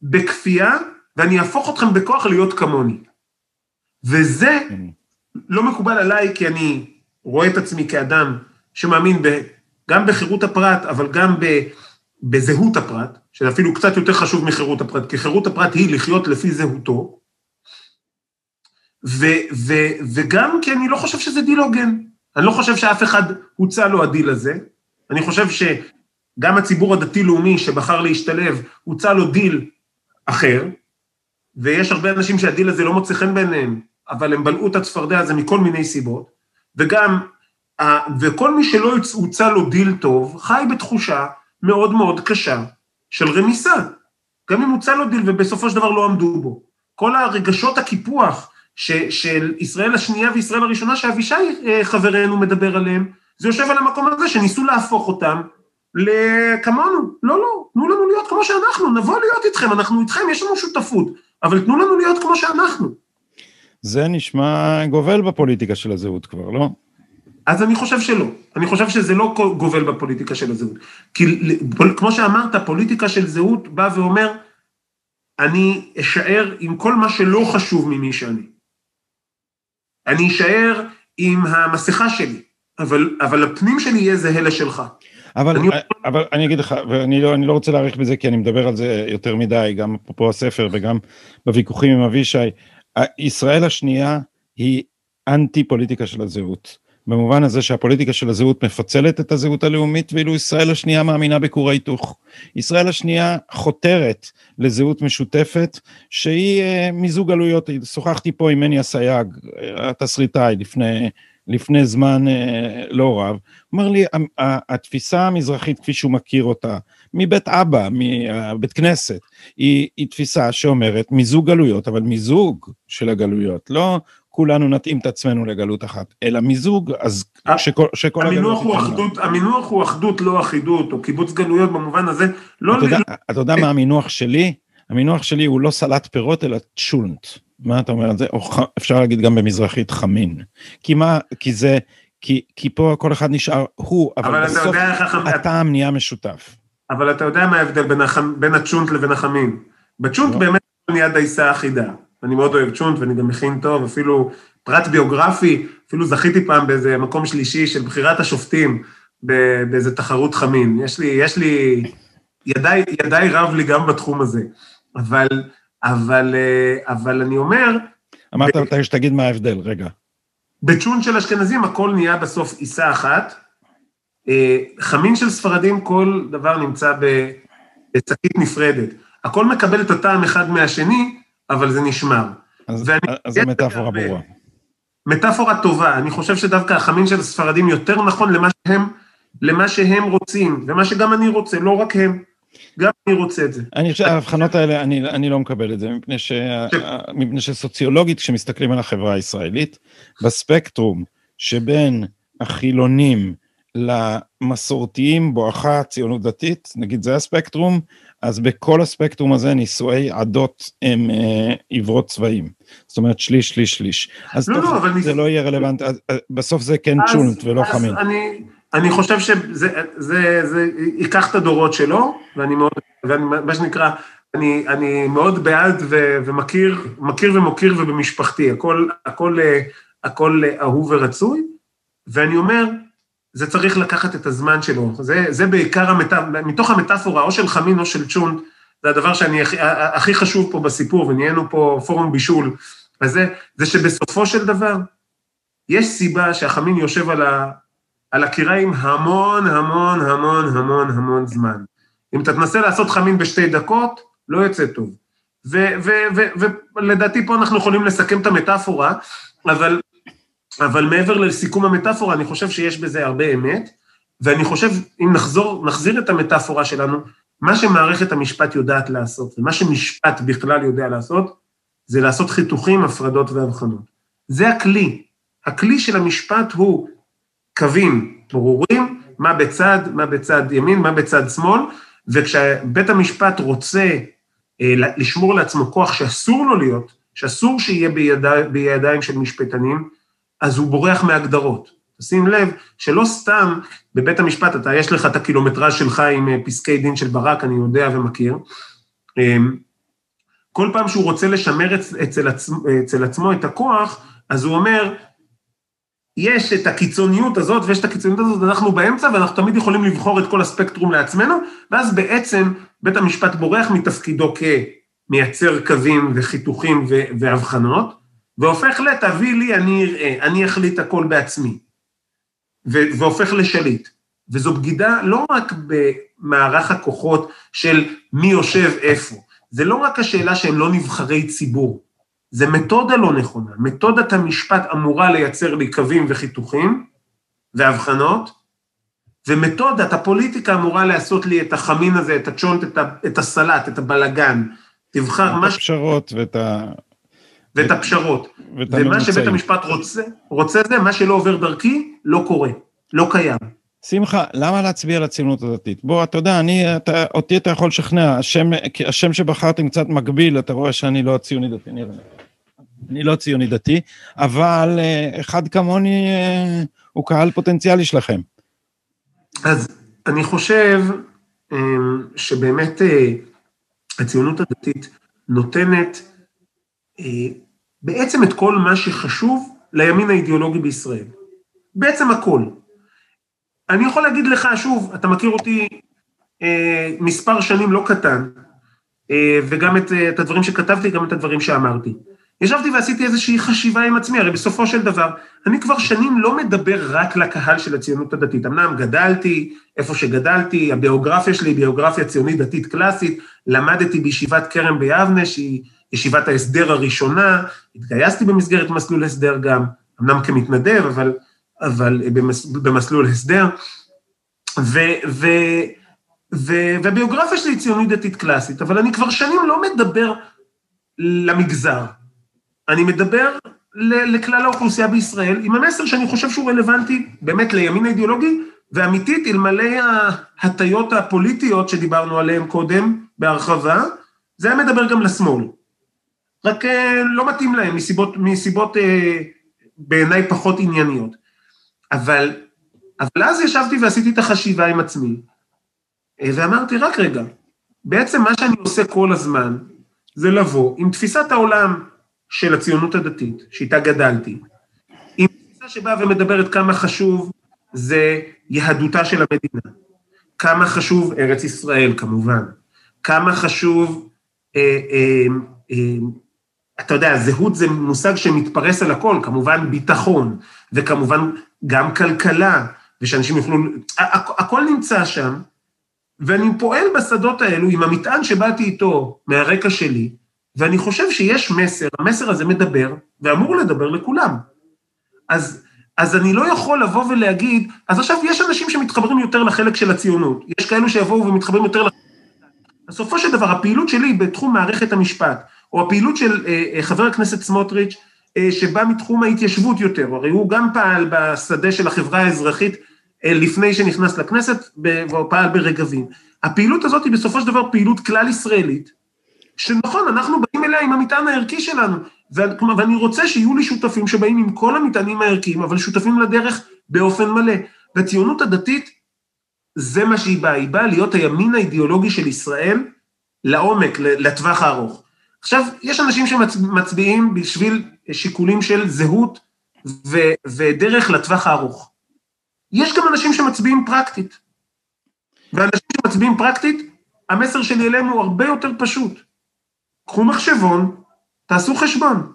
בכפייה ואני אהפוך אתכם בכוח להיות כמוני. וזה לא מקובל עליי כי אני רואה את עצמי כאדם שמאמין ב, גם בחירות הפרט, אבל גם ב, בזהות הפרט, שזה אפילו קצת יותר חשוב מחירות הפרט, כי חירות הפרט היא לחיות לפי זהותו, ו, ו, וגם כי אני לא חושב שזה דיל הוגן. אני לא חושב שאף אחד הוצע לו הדיל הזה, אני חושב שגם הציבור הדתי-לאומי שבחר להשתלב, הוצע לו דיל אחר, ויש הרבה אנשים שהדיל הזה לא מוצא חן בעיניהם, אבל הם בלעו את הצפרדע הזה מכל מיני סיבות, וגם, וכל מי שלא הוצע לו דיל טוב, חי בתחושה מאוד מאוד קשה של רמיסה. גם אם הוצע לו דיל ובסופו של דבר לא עמדו בו. כל הרגשות הקיפוח ש, של ישראל השנייה וישראל הראשונה, שאבישי אה, חברנו מדבר עליהם, זה יושב על המקום הזה שניסו להפוך אותם לכמונו. לא, לא, תנו לנו להיות כמו שאנחנו, נבוא להיות איתכם, אנחנו איתכם, יש לנו שותפות, אבל תנו לנו להיות כמו שאנחנו. זה נשמע גובל בפוליטיקה של הזהות כבר, לא? אז אני חושב שלא. אני חושב שזה לא גובל בפוליטיקה של הזהות. כי כמו שאמרת, פוליטיקה של זהות בא ואומר, אני אשאר עם כל מה שלא חשוב ממי שאני. אני אשאר עם המסכה שלי, אבל, אבל הפנים שלי יהיה זהה לשלך. אבל אני... אבל אני אגיד לך, ואני לא, לא רוצה להאריך בזה כי אני מדבר על זה יותר מדי, גם אפרופו הספר וגם בוויכוחים עם אבישי. ישראל השנייה היא אנטי פוליטיקה של הזהות. במובן הזה שהפוליטיקה של הזהות מפצלת את הזהות הלאומית, ואילו ישראל השנייה מאמינה בכור ההיתוך. ישראל השנייה חותרת לזהות משותפת, שהיא אה, מיזוג עלויות. שוחחתי פה עם מני אסייג, אה, התסריטאי, לפני לפני זמן אה, לא רב, אמר לי, התפיסה המזרחית כפי שהוא מכיר אותה, מבית אבא, מבית כנסת, היא, היא תפיסה שאומרת מיזוג גלויות, אבל מיזוג של הגלויות, לא כולנו נתאים את עצמנו לגלות אחת, אלא מיזוג, אז שכל, שכל הגלויות... הוא אחדות, המינוח הוא אחדות, לא אחידות, או קיבוץ גלויות במובן הזה, לא... אתה יודע, אתה יודע מה המינוח שלי? המינוח שלי הוא לא סלט פירות, אלא צ'ולנט. מה אתה אומר על זה? או ח... אפשר להגיד גם במזרחית חמין. כי מה, כי זה, כי, כי פה כל אחד נשאר הוא, אבל, אבל בסוף הטעם נהיה משותף. אבל אתה יודע מה ההבדל בין, הח... בין הצ'ונט לבין החמין. בצ'ונט לא. באמת נהיה דייסה אחידה. אני מאוד אוהב צ'ונט ואני גם מכין טוב, אפילו פרט ביוגרפי, אפילו זכיתי פעם באיזה מקום שלישי של בחירת השופטים באיזה תחרות חמין. יש לי, יש לי, ידיי, ידיי רב לי גם בתחום הזה. אבל אבל, אה, אבל אני אומר... אמרת מתי שתגיד מה ההבדל, רגע. בצ'ון של אשכנזים הכל נהיה בסוף עיסה אחת. אה, חמין של ספרדים כל דבר נמצא בשקית נפרדת. הכל מקבל את הטעם אחד מהשני, אבל זה נשמר. אז, אז זו מטאפורה ברורה. מטאפורה טובה, אני חושב שדווקא החמין של הספרדים יותר נכון למה שהם, למה שהם רוצים, ומה שגם אני רוצה, לא רק הם. גם אני רוצה את זה. אני חושב שההבחנות האלה, אני, אני לא מקבל את זה, מפני, ש, מפני שסוציולוגית, כשמסתכלים על החברה הישראלית, בספקטרום שבין החילונים למסורתיים בואכה ציונות דתית, נגיד זה הספקטרום, אז בכל הספקטרום הזה נישואי עדות הם אה, עברות צבעים. זאת אומרת שליש, שליש, שליש. אז לא, לא, אבל זה ניס... לא יהיה רלוונטי, בסוף זה כן צ'ולנט ולא חמין. אני... אני חושב שזה זה, זה ייקח את הדורות שלו, ואני מאוד, ואני, מה שנקרא, אני, אני מאוד בעד ו, ומכיר, מכיר ומוקיר ובמשפחתי, הכל, הכל, הכל אהוב ורצוי, ואני אומר, זה צריך לקחת את הזמן שלו, זה, זה בעיקר, המת... מתוך המטאפורה, או של חמין או של צ'ון, זה הדבר שאני הכי, הכי חשוב פה בסיפור, ונהיינו פה פורום בישול, וזה, זה שבסופו של דבר, יש סיבה שהחמין יושב על, ה, על הקיריים המון, המון, המון, המון, המון זמן. אם אתה תנסה לעשות חמין בשתי דקות, לא יוצא טוב. ולדעתי פה אנחנו יכולים לסכם את המטאפורה, אבל, אבל מעבר לסיכום המטאפורה, אני חושב שיש בזה הרבה אמת, ואני חושב, אם נחזור, נחזיר את המטאפורה שלנו, מה שמערכת המשפט יודעת לעשות, ומה שמשפט בכלל יודע לעשות, זה לעשות חיתוכים, הפרדות והבחנות. זה הכלי. הכלי של המשפט הוא קווים ברורים, מה בצד, מה בצד ימין, מה בצד שמאל, וכשבית המשפט רוצה אה, לשמור לעצמו כוח שאסור לו להיות, שאסור שיהיה בידי, בידיים של משפטנים, אז הוא בורח מהגדרות. שים לב שלא סתם בבית המשפט, אתה, יש לך את הקילומטראז' שלך עם אה, פסקי דין של ברק, אני יודע ומכיר. אמ, כל פעם שהוא רוצה לשמר אצל, עצמו, אצל עצמו את הכוח, אז הוא אומר, יש את הקיצוניות הזאת ויש את הקיצוניות הזאת, אנחנו באמצע ואנחנו תמיד יכולים לבחור את כל הספקטרום לעצמנו, ואז בעצם בית המשפט בורח מתפקידו כמייצר קווים וחיתוכים והבחנות, והופך ל"תביא לי, אני אראה, אני אחליט הכל בעצמי", והופך לשליט. וזו בגידה לא רק במערך הכוחות של מי יושב איפה, זה לא רק השאלה שהם לא נבחרי ציבור, זה מתודה לא נכונה. מתודת המשפט אמורה לייצר לי קווים וחיתוכים והבחנות, ומתודת הפוליטיקה אמורה לעשות לי את החמין הזה, את הצ'ונט, את, ה, את הסלט, את הבלגן. תבחר מה... את הפשרות ואת ה... ואת הפשרות. ואת ומה שבית המשפט רוצה, רוצה זה, מה שלא עובר דרכי, לא קורה, לא קיים. שמחה, למה להצביע לציונות הדתית? בוא, אתה יודע, אני, אתה, אותי אתה יכול לשכנע, השם, השם שבחרתם קצת מגביל, אתה רואה שאני לא ציוני דתי, נראה. אני לא ציוני דתי, אבל אה, אחד כמוני אה, הוא קהל פוטנציאלי שלכם. אז אני חושב אה, שבאמת הציונות הדתית נותנת בעצם את כל מה שחשוב לימין האידיאולוגי בישראל. בעצם הכל. אני יכול להגיד לך, שוב, אתה מכיר אותי מספר שנים לא קטן, וגם את, את הדברים שכתבתי, גם את הדברים שאמרתי. ישבתי ועשיתי איזושהי חשיבה עם עצמי, הרי בסופו של דבר, אני כבר שנים לא מדבר רק לקהל של הציונות הדתית. אמנם גדלתי איפה שגדלתי, הביוגרפיה שלי היא ביוגרפיה ציונית דתית קלאסית, למדתי בישיבת כרם ביבנה, שהיא ישיבת ההסדר הראשונה, התגייסתי במסגרת מסלול הסדר גם, אמנם כמתנדב, אבל, אבל במס, במסלול הסדר, ו, ו, ו, והביוגרפיה שלי היא ציונית דתית קלאסית, אבל אני כבר שנים לא מדבר למגזר. אני מדבר לכלל האוכלוסייה בישראל, עם המסר שאני חושב שהוא רלוונטי באמת לימין האידיאולוגי, ואמיתית, אלמלא ההטיות הפוליטיות שדיברנו עליהן קודם בהרחבה, זה היה מדבר גם לשמאל. רק אה, לא מתאים להם מסיבות, מסיבות אה, בעיניי פחות ענייניות. אבל, אבל אז ישבתי ועשיתי את החשיבה עם עצמי, אה, ואמרתי, רק רגע, בעצם מה שאני עושה כל הזמן, זה לבוא עם תפיסת העולם של הציונות הדתית, שאיתה גדלתי, עם תפיסה שבאה ומדברת כמה חשוב זה יהדותה של המדינה, כמה חשוב ארץ ישראל כמובן, כמה חשוב, אה, אה, אה, אתה יודע, זהות זה מושג שמתפרס על הכל, כמובן ביטחון, וכמובן גם כלכלה, ושאנשים יוכלו, הכל נמצא שם, ואני פועל בשדות האלו עם המטען שבאתי איתו מהרקע שלי, ואני חושב שיש מסר, המסר הזה מדבר, ואמור לדבר לכולם. אז, אז אני לא יכול לבוא ולהגיד, אז עכשיו יש אנשים שמתחברים יותר לחלק של הציונות, יש כאלו שיבואו ומתחברים יותר לחלק... בסופו של דבר, הפעילות שלי בתחום מערכת המשפט, או הפעילות של אה, אה, חבר הכנסת סמוטריץ', אה, שבא מתחום ההתיישבות יותר, הרי הוא גם פעל בשדה של החברה האזרחית אה, לפני שנכנס לכנסת, והוא פעל ברגבים. הפעילות הזאת היא בסופו של דבר פעילות כלל ישראלית, שנכון, אנחנו באים אליה עם המטען הערכי שלנו, ואני רוצה שיהיו לי שותפים שבאים עם כל המטענים הערכיים, אבל שותפים לדרך באופן מלא. והציונות הדתית, זה מה שהיא באה, היא באה להיות הימין האידיאולוגי של ישראל לעומק, לטווח הארוך. עכשיו, יש אנשים שמצביעים בשביל שיקולים של זהות ו- ודרך לטווח הארוך. יש גם אנשים שמצביעים פרקטית. ואנשים שמצביעים פרקטית, המסר שלי אליהם הוא הרבה יותר פשוט. קחו מחשבון, תעשו חשבון.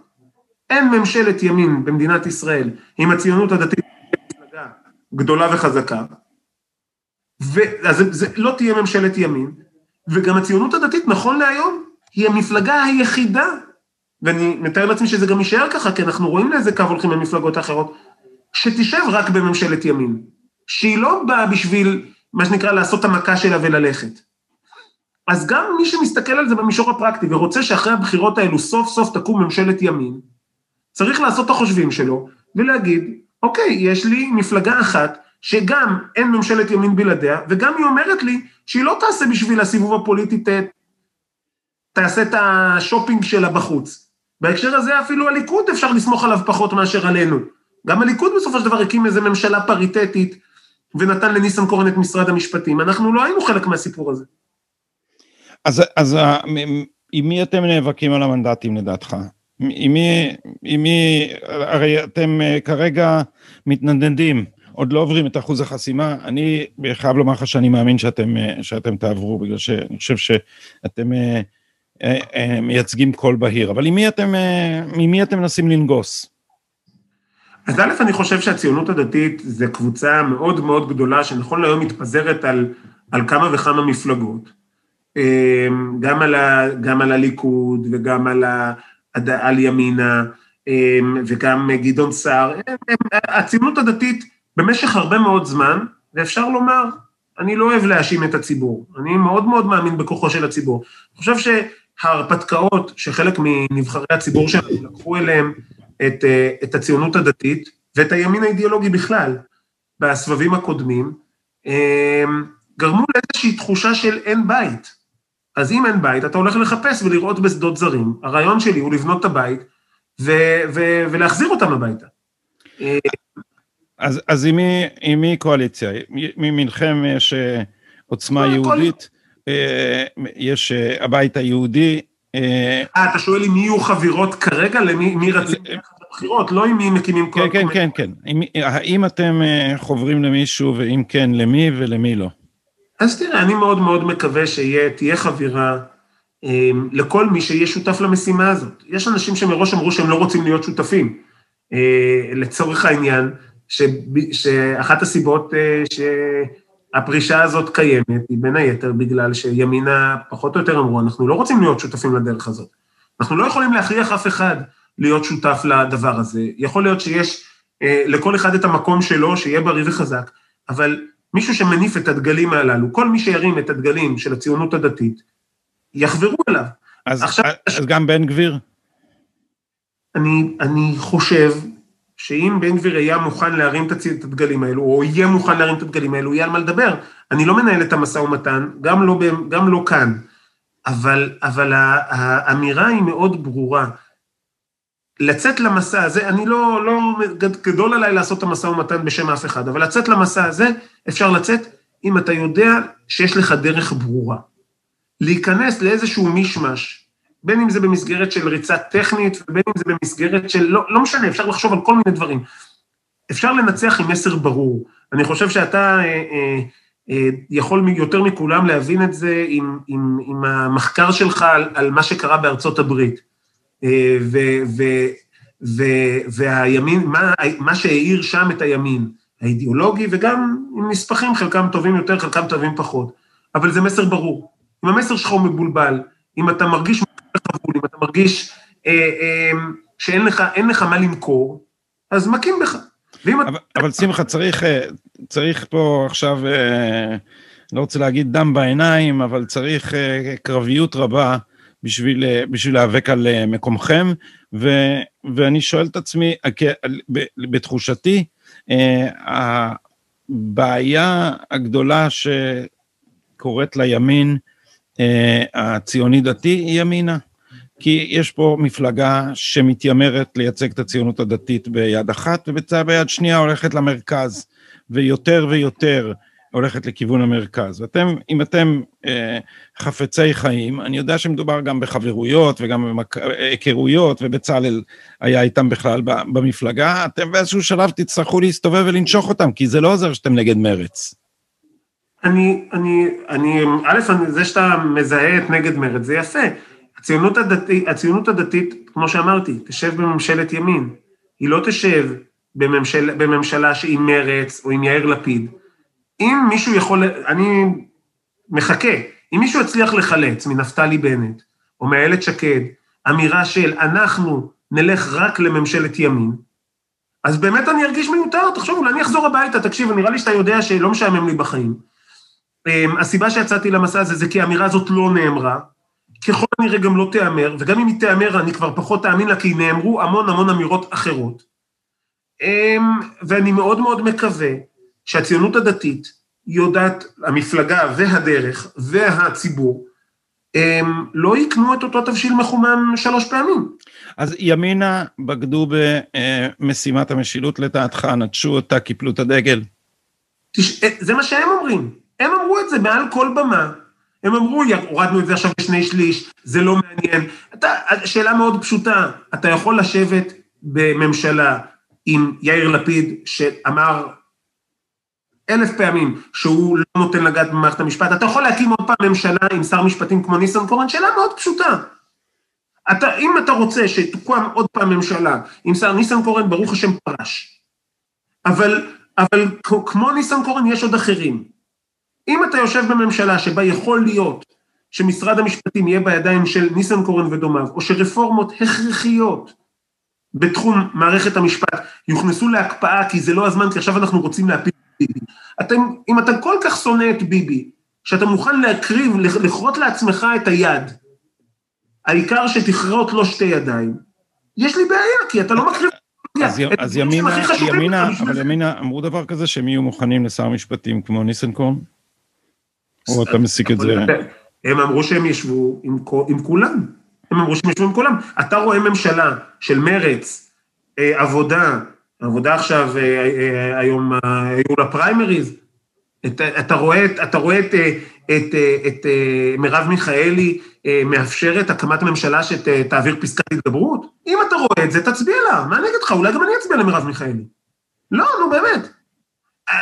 אין ממשלת ימין במדינת ישראל עם הציונות הדתית גדולה וחזקה, ואז זה, זה לא תהיה ממשלת ימין, וגם הציונות הדתית נכון להיום היא המפלגה היחידה, ואני מתאר לעצמי שזה גם יישאר ככה, כי אנחנו רואים לאיזה קו הולכים המפלגות האחרות, שתשב רק בממשלת ימין, שהיא לא באה בשביל, מה שנקרא, לעשות המכה שלה וללכת. אז גם מי שמסתכל על זה במישור הפרקטי ורוצה שאחרי הבחירות האלו סוף סוף תקום ממשלת ימין, צריך לעשות את החושבים שלו ולהגיד, אוקיי, יש לי מפלגה אחת שגם אין ממשלת ימין בלעדיה, וגם היא אומרת לי שהיא לא תעשה בשביל הסיבוב הפוליטי, ת, תעשה את השופינג שלה בחוץ. בהקשר הזה אפילו הליכוד אפשר לסמוך עליו פחות מאשר עלינו. גם הליכוד בסופו של דבר הקים איזו ממשלה פריטטית ונתן לניסנקורן את משרד המשפטים. אנחנו לא היינו חלק מהסיפור הזה. אז, אז עם מי אתם נאבקים על המנדטים לדעתך? עם מי, עם מי, הרי אתם אה, כרגע מתנדנדים, עוד לא עוברים את אחוז החסימה, אני חייב לומר לך שאני מאמין שאתם, אה, שאתם תעברו, בגלל שאני חושב שאתם אה, מייצגים קול בהיר, אבל עם מי אתם, עם מי אתם מנסים לנגוס? אז א', אני חושב שהציונות הדתית זה קבוצה מאוד מאוד גדולה, שנכון להיום מתפזרת על, על כמה וכמה מפלגות. גם על, ה, גם על הליכוד וגם על, ה, על ימינה, וגם גדעון סער, הציונות הדתית במשך הרבה מאוד זמן, ואפשר לומר, אני לא אוהב להאשים את הציבור, אני מאוד מאוד מאמין בכוחו של הציבור. אני חושב שההרפתקאות שחלק מנבחרי הציבור שלנו לקחו אליהם את, את הציונות הדתית ואת הימין האידיאולוגי בכלל, בסבבים הקודמים, גרמו לאיזושהי תחושה של אין בית. אז אם אין בית, אתה הולך לחפש ולראות בשדות זרים. הרעיון שלי הוא לבנות את הבית ו- ו- ולהחזיר אותם הביתה. אז, אז עם, מי, עם מי קואליציה? מימינכם יש אה, עוצמה יהודית, אה, יש אה, הבית היהודי. אה, אתה שואל אם יהיו חבירות כרגע? למי מי רצים בחירות? לא עם מי מקימים כן, כן, כן, כן. האם אתם חוברים למישהו, ואם כן, למי ולמי לא? אז תראה, אני מאוד מאוד מקווה שתהיה חבירה אה, לכל מי שיהיה שותף למשימה הזאת. יש אנשים שמראש אמרו שהם לא רוצים להיות שותפים. אה, לצורך העניין, ש, שאחת הסיבות אה, שהפרישה הזאת קיימת היא בין היתר בגלל שימינה פחות או יותר אמרו, אנחנו לא רוצים להיות שותפים לדרך הזאת. אנחנו לא יכולים להכריח אף אחד להיות שותף לדבר הזה. יכול להיות שיש אה, לכל אחד את המקום שלו, שיהיה בריא וחזק, אבל מישהו שמניף את הדגלים הללו, כל מי שירים את הדגלים של הציונות הדתית, יחברו אליו. אז, עכשיו, אז גם בן גביר? אני, אני חושב שאם בן גביר היה מוכן להרים את הדגלים האלו, או יהיה מוכן להרים את הדגלים האלו, יהיה על מה לדבר. אני לא מנהל את המשא ומתן, גם לא, גם לא כאן, אבל, אבל האמירה היא מאוד ברורה. לצאת למסע הזה, אני לא, לא גדול עליי לעשות את המשא ומתן בשם אף אחד, אבל לצאת למסע הזה, אפשר לצאת אם אתה יודע שיש לך דרך ברורה. להיכנס לאיזשהו מישמש, בין אם זה במסגרת של ריצה טכנית, ובין אם זה במסגרת של, לא, לא משנה, אפשר לחשוב על כל מיני דברים. אפשר לנצח עם מסר ברור. אני חושב שאתה אה, אה, אה, יכול יותר מכולם להבין את זה עם, עם, עם המחקר שלך על, על מה שקרה בארצות הברית. אה, ו, ו, ו, והימין, מה, מה שהאיר שם את הימין, האידיאולוגי, וגם עם נספחים, חלקם טובים יותר, חלקם טובים פחות. אבל זה מסר ברור. אם המסר שלך הוא מבולבל, אם אתה מרגיש חבול, אם אתה מרגיש אה, אה, שאין לך, לך מה למכור, אז מכים בך. אבל, אתה... אבל שמחה, צריך, אה, צריך פה עכשיו, אה, לא רוצה להגיד דם בעיניים, אבל צריך אה, קרביות רבה. בשביל, אה, בשביל להיאבק על אה, מקומכם, ו, ואני שואל את עצמי, בתחושתי, אה, הבעיה הגדולה שקורית לימין הציוני דתי היא ימינה. כי יש פה מפלגה שמתיימרת לייצג את הציונות הדתית ביד אחת, וביד שנייה הולכת למרכז, ויותר ויותר הולכת לכיוון המרכז. ואתם, אם אתם אה, חפצי חיים, אני יודע שמדובר גם בחברויות וגם בהיכרויות, ובצלאל היה איתם בכלל במפלגה, אתם באיזשהו שלב תצטרכו להסתובב ולנשוך אותם, כי זה לא עוזר שאתם נגד מרץ. אני, אני, אני, א', זה שאתה מזהה את נגד מרד, זה יפה. הציונות הדתית, הציונות הדתית, כמו שאמרתי, תשב בממשלת ימין. היא לא תשב בממשל, בממשלה שעם מרץ או עם יאיר לפיד. אם מישהו יכול, אני מחכה, אם מישהו יצליח לחלץ מנפתלי בנט או מאיילת שקד אמירה של אנחנו נלך רק לממשלת ימין, אז באמת אני ארגיש מיותר, תחשוב, אולי אני אחזור הביתה, תקשיב, נראה לי שאתה יודע שלא משעמם לי בחיים. אמ, הסיבה שיצאתי למסע הזה זה כי האמירה הזאת לא נאמרה, ככל הנראה גם לא תיאמר, וגם אם היא תיאמר אני כבר פחות תאמין לה, כי נאמרו המון המון אמירות אחרות. אמ, ואני מאוד מאוד מקווה שהציונות הדתית יודעת, המפלגה והדרך והציבור, הם לא יקנו את אותו תבשיל מחומם שלוש פעמים. אז ימינה בגדו במשימת המשילות לדעתך, נטשו אותה, קיפלו את הדגל. תש... זה מה שהם אומרים, הם אמרו את זה מעל כל במה. הם אמרו, הורדנו את זה עכשיו לשני שליש, זה לא מעניין. אתה, שאלה מאוד פשוטה, אתה יכול לשבת בממשלה עם יאיר לפיד, שאמר אלף פעמים שהוא לא נותן לגעת במערכת המשפט, אתה יכול להקים עוד פעם ממשלה עם שר משפטים כמו ניסנקורן, שאלה מאוד פשוטה. אתה, אם אתה רוצה שתוקם עוד פעם ממשלה עם שר ניסנקורן, ברוך השם פרש. אבל, אבל כמו ניסנקורן יש עוד אחרים. אם אתה יושב בממשלה שבה יכול להיות שמשרד המשפטים יהיה בידיים של ניסנקורן ודומיו, או שרפורמות הכרחיות בתחום מערכת המשפט יוכנסו להקפאה, כי זה לא הזמן, כי עכשיו אנחנו רוצים להפיל ביבי. אתם, אם אתה כל כך שונא את ביבי, שאתה מוכן להקריב, לכרות לעצמך את היד, העיקר שתכרות לו שתי ידיים, יש לי בעיה, כי אתה לא מקריב... אז, אז ימינה, ימינה, אבל ימינה אמרו דבר כזה שהם יהיו מוכנים לשר המשפטים כמו ניסנקורן? או אתה מסיק את זה? הם אמרו שהם ישבו עם, עם כולם. הם אמרו שהם ישבו עם כולם. אתה רואה ממשלה של מרץ, אה, עבודה, עבודה עכשיו, אה, אה, היום היו לה פריימריז, אתה, רואה, אתה רואה את, את, את מרב מיכאלי מאפשרת הקמת ממשלה שתעביר פסקת התגברות? אם אתה רואה את זה, תצביע לה, מה אני אגיד לך? אולי גם אני אצביע למרב מיכאלי. לא, נו באמת.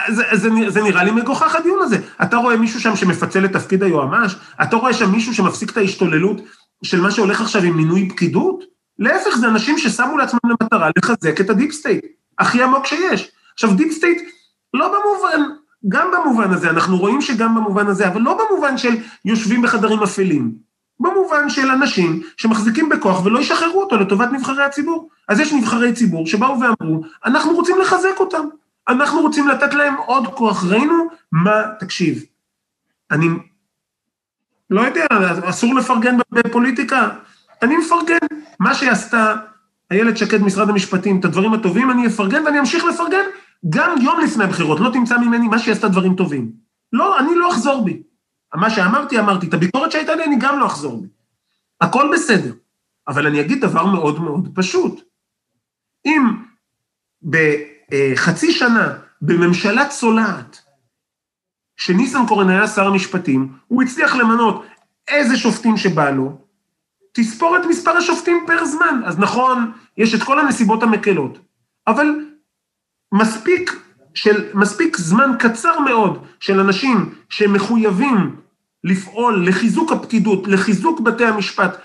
זה, זה, זה נראה לי מגוחך הדיון הזה. אתה רואה מישהו שם שמפצל את תפקיד היועמ"ש? אתה רואה שם מישהו שמפסיק את ההשתוללות של מה שהולך עכשיו עם מינוי פקידות? להפך, זה אנשים ששמו לעצמם למטרה לחזק את ה deep state, הכי עמוק שיש. עכשיו, deep state, לא במובן, גם במובן הזה, אנחנו רואים שגם במובן הזה, אבל לא במובן של יושבים בחדרים אפלים. במובן של אנשים שמחזיקים בכוח ולא ישחררו אותו לטובת נבחרי הציבור. אז יש נבחרי ציבור שבאו ואמרו, אנחנו רוצים לחזק אותם. אנחנו רוצים לתת להם עוד כוח. ראינו מה, תקשיב, אני לא יודע, אסור לפרגן בפוליטיקה, אני מפרגן. מה שעשתה איילת שקד, משרד המשפטים, את הדברים הטובים, אני אפרגן ואני אמשיך לפרגן גם יום לפני הבחירות, לא תמצא ממני מה שהיא עשתה דברים טובים. לא, אני לא אחזור בי. מה שאמרתי, אמרתי. את הביקורת שהייתה לי, אני גם לא אחזור בי. הכל בסדר. אבל אני אגיד דבר מאוד מאוד פשוט. אם ב... אה, חצי שנה בממשלה צולעת, שניסנקורן היה שר המשפטים, הוא הצליח למנות איזה שופטים שבא לו, תספור את מספר השופטים פר זמן. אז נכון, יש את כל הנסיבות המקלות, אבל מספיק, של, מספיק זמן קצר מאוד של אנשים שמחויבים לפעול לחיזוק הפקידות, לחיזוק בתי המשפט,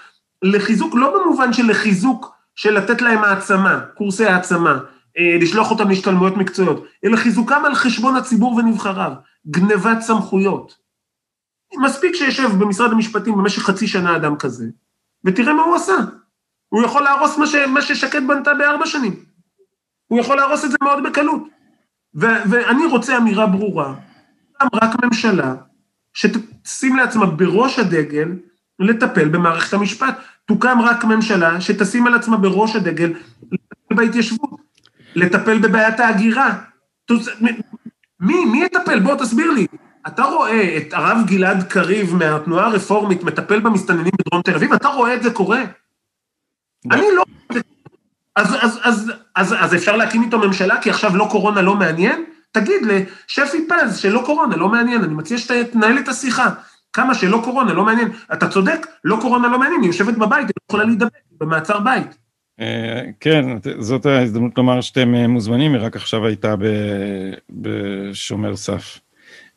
לחיזוק, לא במובן של לחיזוק של לתת להם העצמה, קורסי העצמה, אה, לשלוח אותם להשתלמויות מקצועיות, אלא חיזוקם על חשבון הציבור ונבחריו, גנבת סמכויות. מספיק שישב במשרד המשפטים במשך חצי שנה אדם כזה, ותראה מה הוא עשה. הוא יכול להרוס מה, ש, מה ששקד בנתה בארבע שנים. הוא יכול להרוס את זה מאוד בקלות. ו, ואני רוצה אמירה ברורה, גם רק ממשלה שתשים לעצמה בראש הדגל לטפל במערכת המשפט. תוקם רק ממשלה שתשים על עצמה בראש הדגל לטפל בהתיישבות. לטפל בבעיית ההגירה. מי, מי יטפל? בוא תסביר לי. אתה רואה את הרב גלעד קריב מהתנועה הרפורמית מטפל במסתננים בדרום תל אביב? אתה רואה את זה קורה? אני לא... אז, אז, אז, אז, אז אפשר להקים איתו ממשלה כי עכשיו לא קורונה לא מעניין? תגיד לשפי פז שלא קורונה לא מעניין, אני מציע שתנהל את השיחה. כמה שלא קורונה לא מעניין. אתה צודק, לא קורונה לא מעניין, היא יושבת בבית, היא לא יכולה להידבק, במעצר בית. אה, כן, זאת ההזדמנות לומר שאתם אה, מוזמנים, היא רק עכשיו הייתה בשומר סף.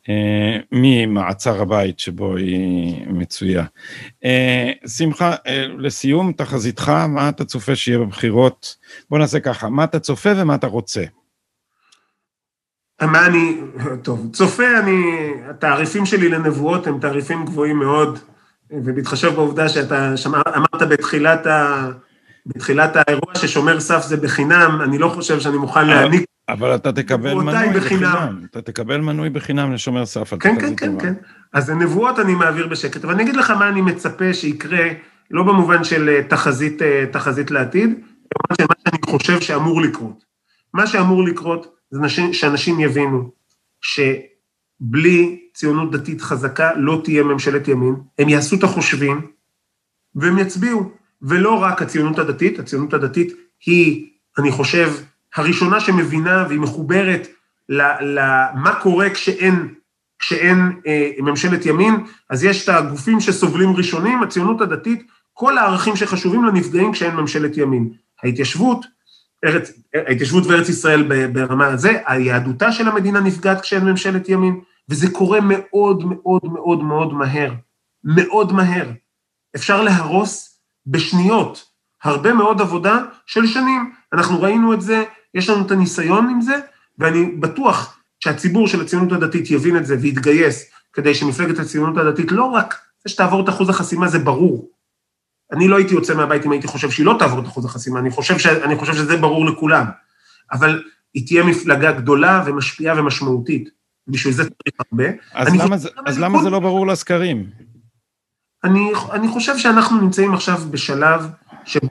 אה, ממעצר הבית שבו היא מצויה. אה, שמחה, אה, לסיום, תחזיתך, מה אתה צופה שיהיה בבחירות? בוא נעשה ככה, מה אתה צופה ומה אתה רוצה? מה אני, טוב, צופה אני, התעריפים שלי לנבואות הם תעריפים גבוהים מאוד, ובהתחשב בעובדה שאתה שמע, אמרת בתחילת, ה, בתחילת האירוע ששומר סף זה בחינם, אני לא חושב שאני מוכן להעניק אבל אתה תקבל מנוי בחינם. אתה תקבל מנוי בחינם לשומר סף. כן, כן, כן, כן. אז הנבואות אני מעביר בשקט, אבל אני אגיד לך מה אני מצפה שיקרה, לא במובן של אה, תחזית, אה, תחזית לעתיד, במובן של מה שאני חושב שאמור לקרות. מה שאמור לקרות זה שאנשים יבינו שבלי ציונות דתית חזקה לא תהיה ממשלת ימין, הם יעשו את החושבים והם יצביעו. ולא רק הציונות הדתית, הציונות הדתית היא, אני חושב, הראשונה שמבינה והיא מחוברת למה קורה כשאין, כשאין אה, ממשלת ימין, אז יש את הגופים שסובלים ראשונים, הציונות הדתית, כל הערכים שחשובים לה נפגעים כשאין ממשלת ימין. ההתיישבות, ארץ, ההתיישבות וארץ ישראל ברמה הזה, היהדותה של המדינה נפגעת כשאין ממשלת ימין, וזה קורה מאוד מאוד מאוד מאוד מהר, מאוד מהר. אפשר להרוס בשניות הרבה מאוד עבודה של שנים. אנחנו ראינו את זה יש לנו את הניסיון עם זה, ואני בטוח שהציבור של הציונות הדתית יבין את זה ויתגייס כדי שמפלגת הציונות הדתית לא רק זה שתעבור את אחוז החסימה זה ברור. אני לא הייתי יוצא מהבית אם הייתי חושב שהיא לא תעבור את אחוז החסימה, אני חושב, ש... אני חושב שזה ברור לכולם. אבל היא תהיה מפלגה גדולה ומשפיעה ומשמעותית. בשביל זה צריך הרבה. אז, למה, חושב, זה, אז למה זה לא ברור לסקרים? אני, אני חושב שאנחנו נמצאים עכשיו בשלב שבו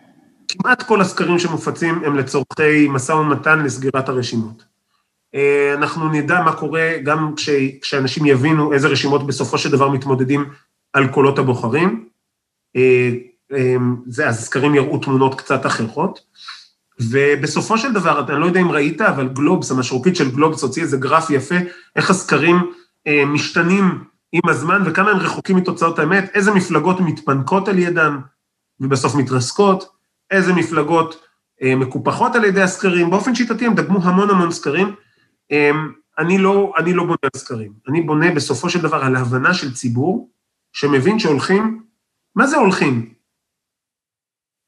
כמעט כל הסקרים שמופצים הם לצורכי משא ומתן לסגירת הרשימות. אה, אנחנו נדע מה קורה גם כש, כשאנשים יבינו איזה רשימות בסופו של דבר מתמודדים על קולות הבוחרים. אה, אה, זה, אז הסקרים יראו תמונות קצת אחרות. ובסופו של דבר, אני לא יודע אם ראית, אבל גלובס, המשרוקית של גלובס הוציא איזה גרף יפה, איך הסקרים משתנים עם הזמן וכמה הם רחוקים מתוצאות האמת, איזה מפלגות מתפנקות על ידם ובסוף מתרסקות, איזה מפלגות אה, מקופחות על ידי הסקרים, באופן שיטתי הם דגמו המון המון סקרים. אה, אני לא, אני לא בונה על סקרים, אני בונה בסופו של דבר על ההבנה של ציבור שמבין שהולכים, מה זה הולכים?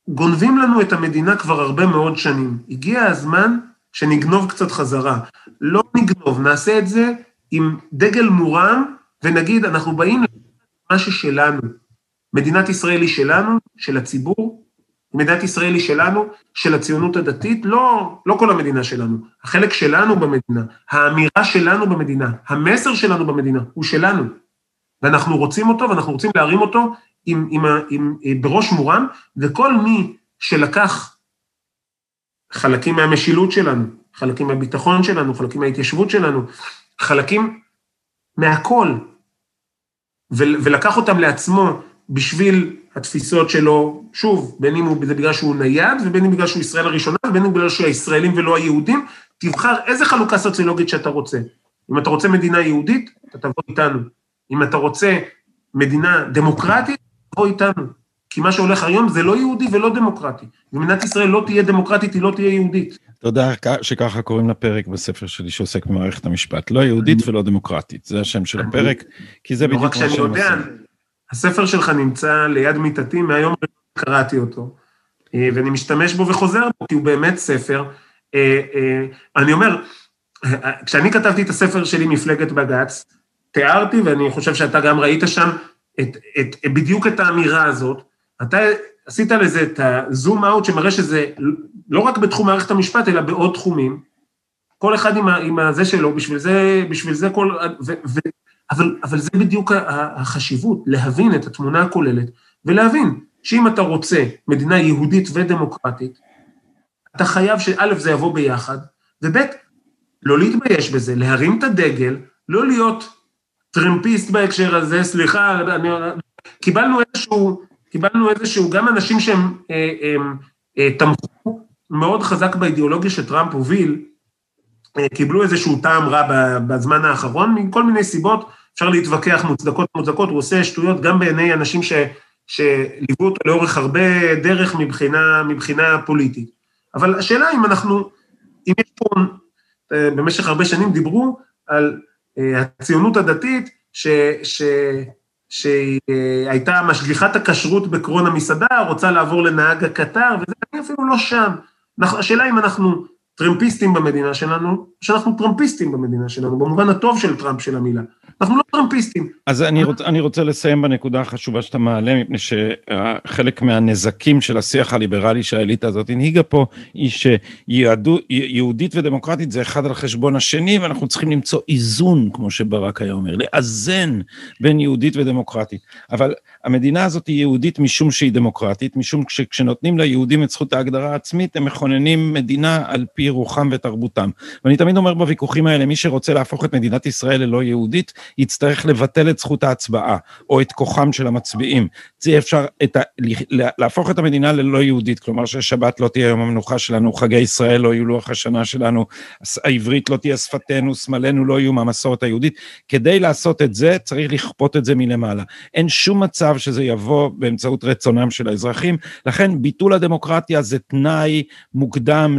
גונבים לנו את המדינה כבר הרבה מאוד שנים. הגיע הזמן שנגנוב קצת חזרה. לא נגנוב, נעשה את זה עם דגל מורם, ונגיד, אנחנו באים למה ששלנו. מדינת ישראל היא שלנו, של הציבור, מדינת ישראל היא שלנו, של הציונות הדתית, לא, לא כל המדינה שלנו. החלק שלנו במדינה, האמירה שלנו במדינה, המסר שלנו במדינה, הוא שלנו. ואנחנו רוצים אותו, ואנחנו רוצים להרים אותו עם, עם, עם, עם, בראש מורם, וכל מי שלקח חלקים מהמשילות שלנו, חלקים מהביטחון שלנו, חלקים מההתיישבות שלנו, חלקים מהכל, ולקח אותם לעצמו בשביל התפיסות שלו, שוב, בין אם זה בגלל שהוא נייד, ובין אם בגלל שהוא ישראל הראשונה, ובין אם בגלל שהוא הישראלים ולא היהודים, תבחר איזה חלוקה סוציולוגית שאתה רוצה. אם אתה רוצה מדינה יהודית, אתה תבוא איתנו. אם אתה רוצה מדינה דמוקרטית, תבוא איתנו. כי מה שהולך היום זה לא יהודי ולא דמוקרטי. ומדינת ישראל לא תהיה דמוקרטית, היא לא תהיה יהודית. תודה שככה קוראים לפרק בספר שלי שעוסק במערכת המשפט. לא יהודית ולא דמוקרטית, זה השם של הפרק, כי זה בדיוק מה שהם עושים. לא רק שאני יודע, הספר שלך נמצא ליד מיטתי, מהיום קראתי אותו, אה, ואני משתמש בו וחוזר בו, כי הוא באמת ספר. אה, אה, אני אומר, כשאני כתבתי את הספר שלי, מפלגת בג"ץ, תיארתי, ואני חושב שאתה גם ראית שם, את, את, בדיוק את האמירה הזאת. אתה עשית לזה את הזום אאוט שמראה שזה לא רק בתחום מערכת המשפט, אלא בעוד תחומים. כל אחד עם, ה, עם הזה שלו, בשביל זה, בשביל זה כל... ו, ו, אבל, אבל זה בדיוק החשיבות, להבין את התמונה הכוללת, ולהבין שאם אתה רוצה מדינה יהודית ודמוקרטית, אתה חייב שא' זה יבוא ביחד, וב' לא להתבייש בזה, להרים את הדגל, לא להיות טרמפיסט בהקשר הזה, סליחה, אני, קיבלנו איזשהו, קיבלנו איזשהו, גם אנשים שהם הם, אה, הם, אה, תמכו מאוד חזק באידיאולוגיה שטראמפ הוביל, אה, קיבלו איזשהו טעם רע בזמן האחרון, מכל מיני סיבות, אפשר להתווכח מוצדקות מוצדקות, הוא עושה שטויות גם בעיני אנשים ש, שליוו אותו לאורך הרבה דרך מבחינה, מבחינה פוליטית. אבל השאלה אם אנחנו, אם יש פה, אה, במשך הרבה שנים דיברו על הציונות הדתית, ש, ש, שהייתה משגיחת הכשרות בקרון המסעדה, רוצה לעבור לנהג הקטר, וזה, אפילו לא שם. השאלה אם אנחנו טרמפיסטים במדינה שלנו, שאנחנו טרמפיסטים במדינה שלנו, במובן הטוב של טראמפ של המילה. אנחנו לא טראמפיסטים. אז אני, רוצ, אני רוצה לסיים בנקודה החשובה שאתה מעלה, מפני שחלק מהנזקים של השיח הליברלי שהאליטה הזאת הנהיגה פה, היא שיהודית ודמוקרטית זה אחד על חשבון השני, ואנחנו צריכים למצוא איזון, כמו שברק היה אומר, לאזן בין יהודית ודמוקרטית. אבל המדינה הזאת היא יהודית משום שהיא דמוקרטית, משום שכשנותנים ליהודים את זכות ההגדרה העצמית, הם מכוננים מדינה על פי רוחם ותרבותם. ואני תמיד אומר בוויכוחים האלה, מי שרוצה להפוך את מדינת ישראל ללא יהודית, יצטרך לבטל את זכות ההצבעה, או את כוחם של המצביעים. זה אפשר את ה, להפוך את המדינה ללא יהודית, כלומר ששבת לא תהיה יום המנוחה שלנו, חגי ישראל לא יהיו לוח השנה שלנו, העברית לא תהיה שפתנו, סמלינו לא יהיו מהמסורת היהודית. כדי לעשות את זה, צריך לכפות את זה מלמעלה. אין שום מצב שזה יבוא באמצעות רצונם של האזרחים, לכן ביטול הדמוקרטיה זה תנאי מוקדם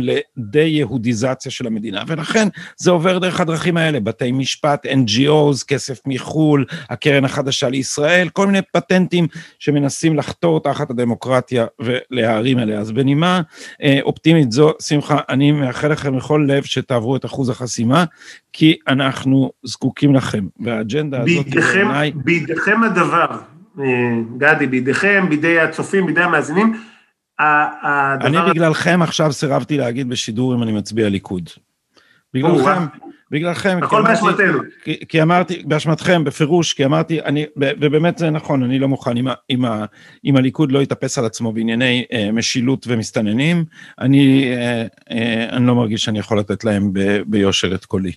לדי-יהודיזציה של המדינה, ולכן זה עובר דרך הדרכים האלה, בתי משפט, NGOs, כסף מחו"ל, הקרן החדשה לישראל, כל מיני פטנטים שמנסים לחתור תחת הדמוקרטיה ולהערים אליה. אז בנימה אה, אופטימית זו, שמחה, אני מאחל לכם מכל לב שתעברו את אחוז החסימה, כי אנחנו זקוקים לכם, והאג'נדה הזאת בעיניי... בידיכם הדבר, אה, גדי, בידיכם, בידי הצופים, בידי המאזינים. אני בגללכם עכשיו סירבתי להגיד בשידור אם אני מצביע ליכוד. בגללכם, בגללכם, הכל באשמתנו. כי, כי אמרתי, באשמתכם, בפירוש, כי אמרתי, אני, ובאמת זה נכון, אני לא מוכן, אם, אם, אם הליכוד לא יתאפס על עצמו בענייני אה, משילות ומסתננים, אני, אה, אה, אני לא מרגיש שאני יכול לתת להם ב, ביושר את קולי.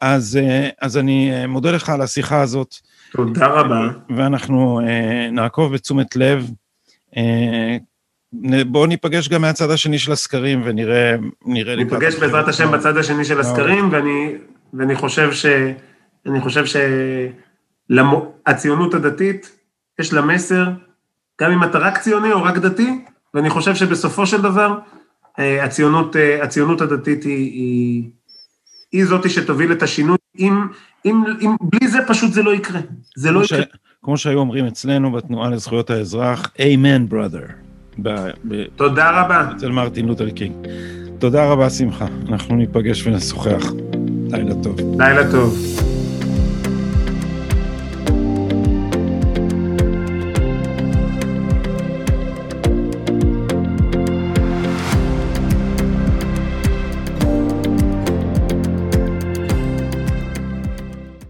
אז, אה, אז אני אה, מודה לך על השיחה הזאת. תודה רבה. ואנחנו אה, נעקוב בתשומת לב. אה, בואו ניפגש גם מהצד השני של הסקרים ונראה... נראה ניפגש בעזרת השם בצד השני של הסקרים, ואני, ואני חושב ש... אני חושב שהציונות הדתית, יש לה מסר, גם אם אתה רק ציוני או רק דתי, ואני חושב שבסופו של דבר, אה, הציונות, אה, הציונות הדתית היא, היא, היא זאתי שתוביל את השינוי, אם, אם, אם בלי זה פשוט זה לא יקרה. זה לא יקרה. כמו שהיו אומרים אצלנו בתנועה לזכויות האזרח, אמן ברother. ב, ב, תודה רבה. אצל מרטין לותר קינג. תודה רבה, שמחה. אנחנו ניפגש ונשוחח. לילה טוב. לילה טוב.